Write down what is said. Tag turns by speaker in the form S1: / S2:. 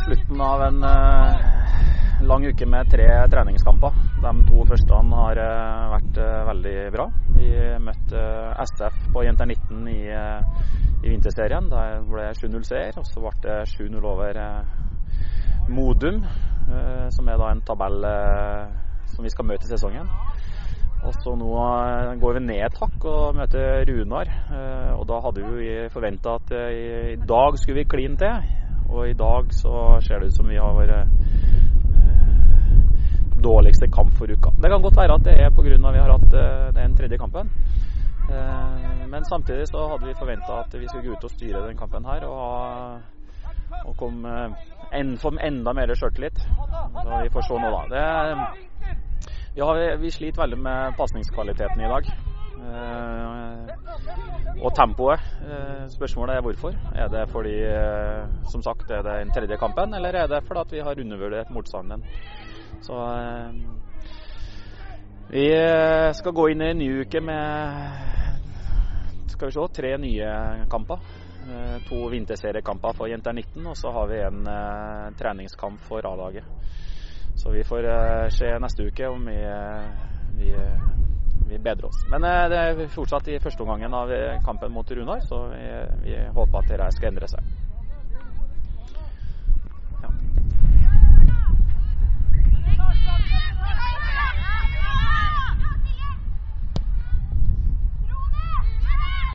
S1: Slutten av en eh, lang uke med tre treningskamper. De to første har eh, vært eh, veldig bra. Vi møtte eh, SF på Jenter 19 i, eh, i vinterserien. Der ble 7-0-seier. Og så ble det 7-0 over eh, Modum, som er da en tabell eh, som vi skal møte i sesongen. Og så nå eh, går vi ned et hakk og møter Runar. Eh, og da hadde vi forventa at eh, i, dag skulle vi kline til. Og i dag så ser det ut som vi har vår eh, dårligste kamp for uka. Det kan godt være at det er pga. vi har hatt eh, den tredje kampen. Eh, men samtidig så hadde vi forventa at vi skulle gå ut og styre den kampen her. Og, ha- og komme en, få enda mer sjøltillit. Vi får se nå, da. Det, vi, vi sliter veldig med pasningskvaliteten i dag. Eh, og tempoet. Eh, spørsmålet er hvorfor. Er det fordi, eh, som sagt, er det den tredje kampen, eller er det fordi vi har undervurdert motstanderen? Så eh, vi eh, skal gå inn i en ny uke med skal vi se, tre nye kamper. Eh, To vinterseriekamper for Jenter 19, og så har vi en eh, treningskamp for A-laget. Så vi får eh, se neste uke om vi, vi, vi bedrer oss. Men det er fortsatt i første omgangen av kampen mot Runar, så vi, vi håper at det skal endre seg.